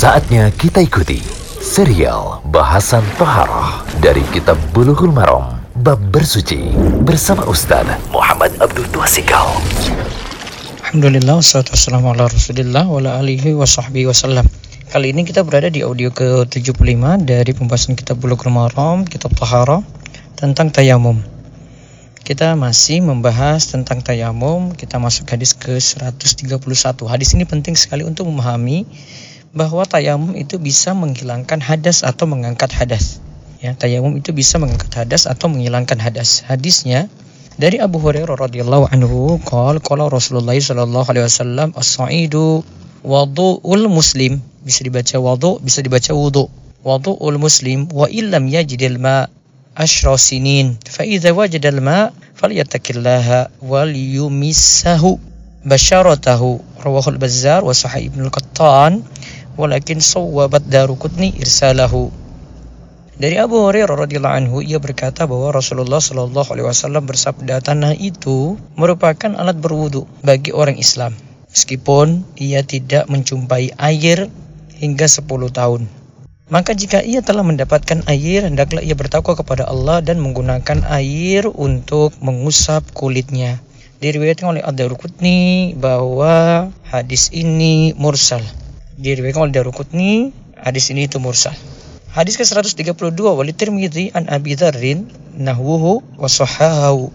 Saatnya kita ikuti serial bahasan Toharoh dari Kitab Bulughul Maram Bab Bersuci bersama Ustaz Muhammad Abdul Tuasikal. Alhamdulillah, wassalatu wassalamu ala rasulillah wa wa sahbihi Kali ini kita berada di audio ke-75 dari pembahasan kitab Bulughul Maram, kitab Tahara tentang tayamum. Kita masih membahas tentang tayamum, kita masuk hadis ke-131. Hadis ini penting sekali untuk memahami bahwa tayamum itu bisa menghilangkan hadas atau mengangkat hadas. Ya, tayamum itu bisa mengangkat hadas atau menghilangkan hadas. Hadisnya dari Abu Hurairah radhiyallahu anhu, qala qala Rasulullah sallallahu alaihi wasallam as-sa'idu wudu'ul muslim bisa dibaca wudu bisa dibaca wudu. Wudu'ul muslim wa illam yajidil ma ashra sinin. Fa idza wajadal ma falyattaqillaha wal yumissahu basharatahu. Rawahul bazzar wa sahih ibnu al-qattan walakin sawwabat darukutni irsalahu dari Abu Hurairah radhiyallahu anhu ia berkata bahwa Rasulullah shallallahu alaihi wasallam bersabda tanah itu merupakan alat berwudu bagi orang Islam meskipun ia tidak menjumpai air hingga 10 tahun. Maka jika ia telah mendapatkan air, hendaklah ia bertakwa kepada Allah dan menggunakan air untuk mengusap kulitnya. Diriwayatkan oleh Ad-Darukutni bahwa hadis ini mursal. Diriwayatkan oleh Darukutni, hadis ini itu mursal. Hadis ke-132 wali Tirmidzi an Abi Dzarrin nahwuhu wa sahahahu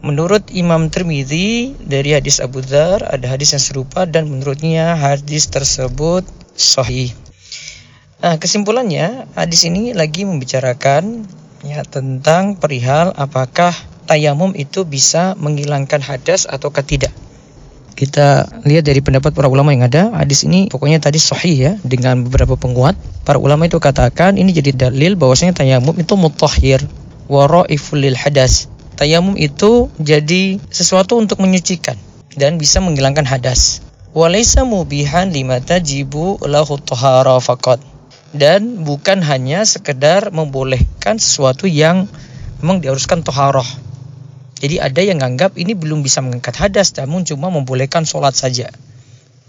Menurut Imam Tirmidzi dari hadis Abu Dzar ada hadis yang serupa dan menurutnya hadis tersebut sahih. Nah, kesimpulannya hadis ini lagi membicarakan ya tentang perihal apakah tayamum itu bisa menghilangkan hadas atau tidak. Kita lihat dari pendapat para ulama yang ada, hadis ini pokoknya tadi sahih ya dengan beberapa penguat. Para ulama itu katakan ini jadi dalil bahwasanya tayamum itu mutahhir wa lil hadas Tayamum itu jadi sesuatu untuk menyucikan dan bisa menghilangkan hadas. Walaysa mubihan lima tajibu lahu tahara faqat. Dan bukan hanya sekedar membolehkan sesuatu yang memang diharuskan toharoh. Jadi ada yang menganggap ini belum bisa mengangkat hadas, namun cuma membolehkan sholat saja.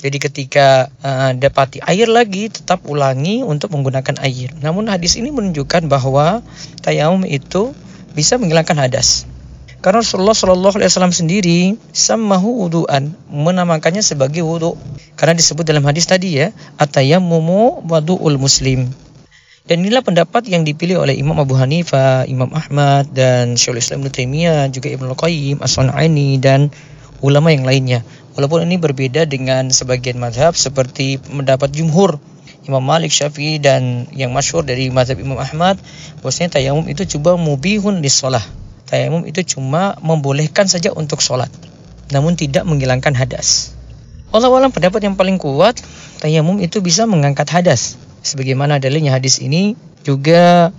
Jadi ketika uh, dapati air lagi, tetap ulangi untuk menggunakan air. Namun hadis ini menunjukkan bahwa tayamum itu bisa menghilangkan hadas. Karena Rasulullah Shallallahu Alaihi Wasallam sendiri samahu wuduan menamakannya sebagai wudu karena disebut dalam hadis tadi ya atayammumu wuduul muslim dan inilah pendapat yang dipilih oleh Imam Abu Hanifah, Imam Ahmad dan Syekhul Islam Ibnu Taimiyah juga Ibnu Qayyim As-Sun'ani dan ulama yang lainnya. Walaupun ini berbeda dengan sebagian madhab seperti mendapat jumhur Imam Malik Syafi'i dan yang masyhur dari madhab Imam Ahmad bahwasanya tayamum itu coba mubihun di sholat tayamum itu cuma membolehkan saja untuk sholat, namun tidak menghilangkan hadas. Allah alam pendapat yang paling kuat, tayamum itu bisa mengangkat hadas. Sebagaimana dalilnya hadis ini juga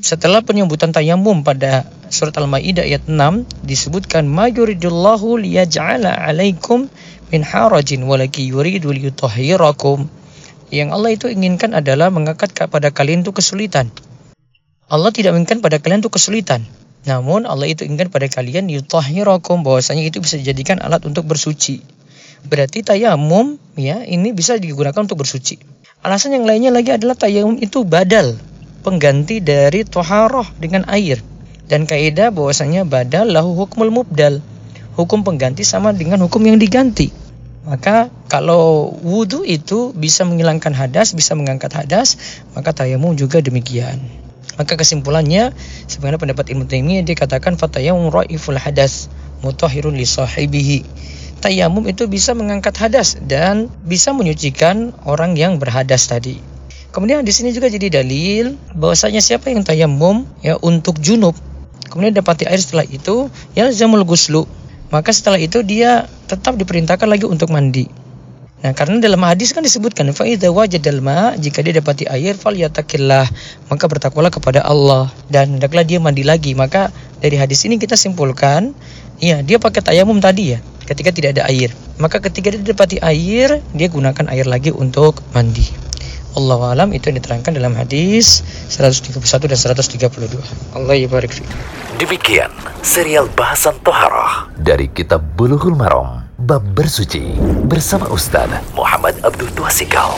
setelah penyebutan tayamum pada surat Al-Maidah ayat 6 disebutkan ma yuridullahu liyaj'ala 'alaikum min harajin walaki yuridu liyutahhirakum. Yang Allah itu inginkan adalah mengangkat kepada kalian itu kesulitan. Allah tidak menginginkan pada kalian itu kesulitan. Namun Allah itu inginkan pada kalian yutahhirakum bahwasanya itu bisa dijadikan alat untuk bersuci. Berarti tayamum ya ini bisa digunakan untuk bersuci. Alasan yang lainnya lagi adalah tayamum itu badal, pengganti dari toharoh dengan air. Dan kaidah bahwasanya badal lahu hukmul mubdal. Hukum pengganti sama dengan hukum yang diganti. Maka kalau wudhu itu bisa menghilangkan hadas, bisa mengangkat hadas, maka tayamum juga demikian. Maka kesimpulannya sebenarnya pendapat Ibnu Taimiyah dia katakan fatayamum raiful hadas mutahhirun li sahibihi. Tayamum itu bisa mengangkat hadas dan bisa menyucikan orang yang berhadas tadi. Kemudian di sini juga jadi dalil bahwasanya siapa yang tayamum ya untuk junub kemudian dapati air setelah itu ya zamul guslu maka setelah itu dia tetap diperintahkan lagi untuk mandi Nah, karena dalam hadis kan disebutkan fa idza wajadal ma jika dia dapati air fal yatakillah maka bertakwalah kepada Allah dan hendaklah dia mandi lagi. Maka dari hadis ini kita simpulkan ya dia pakai tayamum tadi ya ketika tidak ada air. Maka ketika dia dapati air dia gunakan air lagi untuk mandi. Allah alam itu yang diterangkan dalam hadis 131 dan 132. Allah yabarik Demikian serial bahasan toharah dari kitab Bulughul Maram Bab Bersuci bersama Ustaz Muhammad Abdul Tuasikal.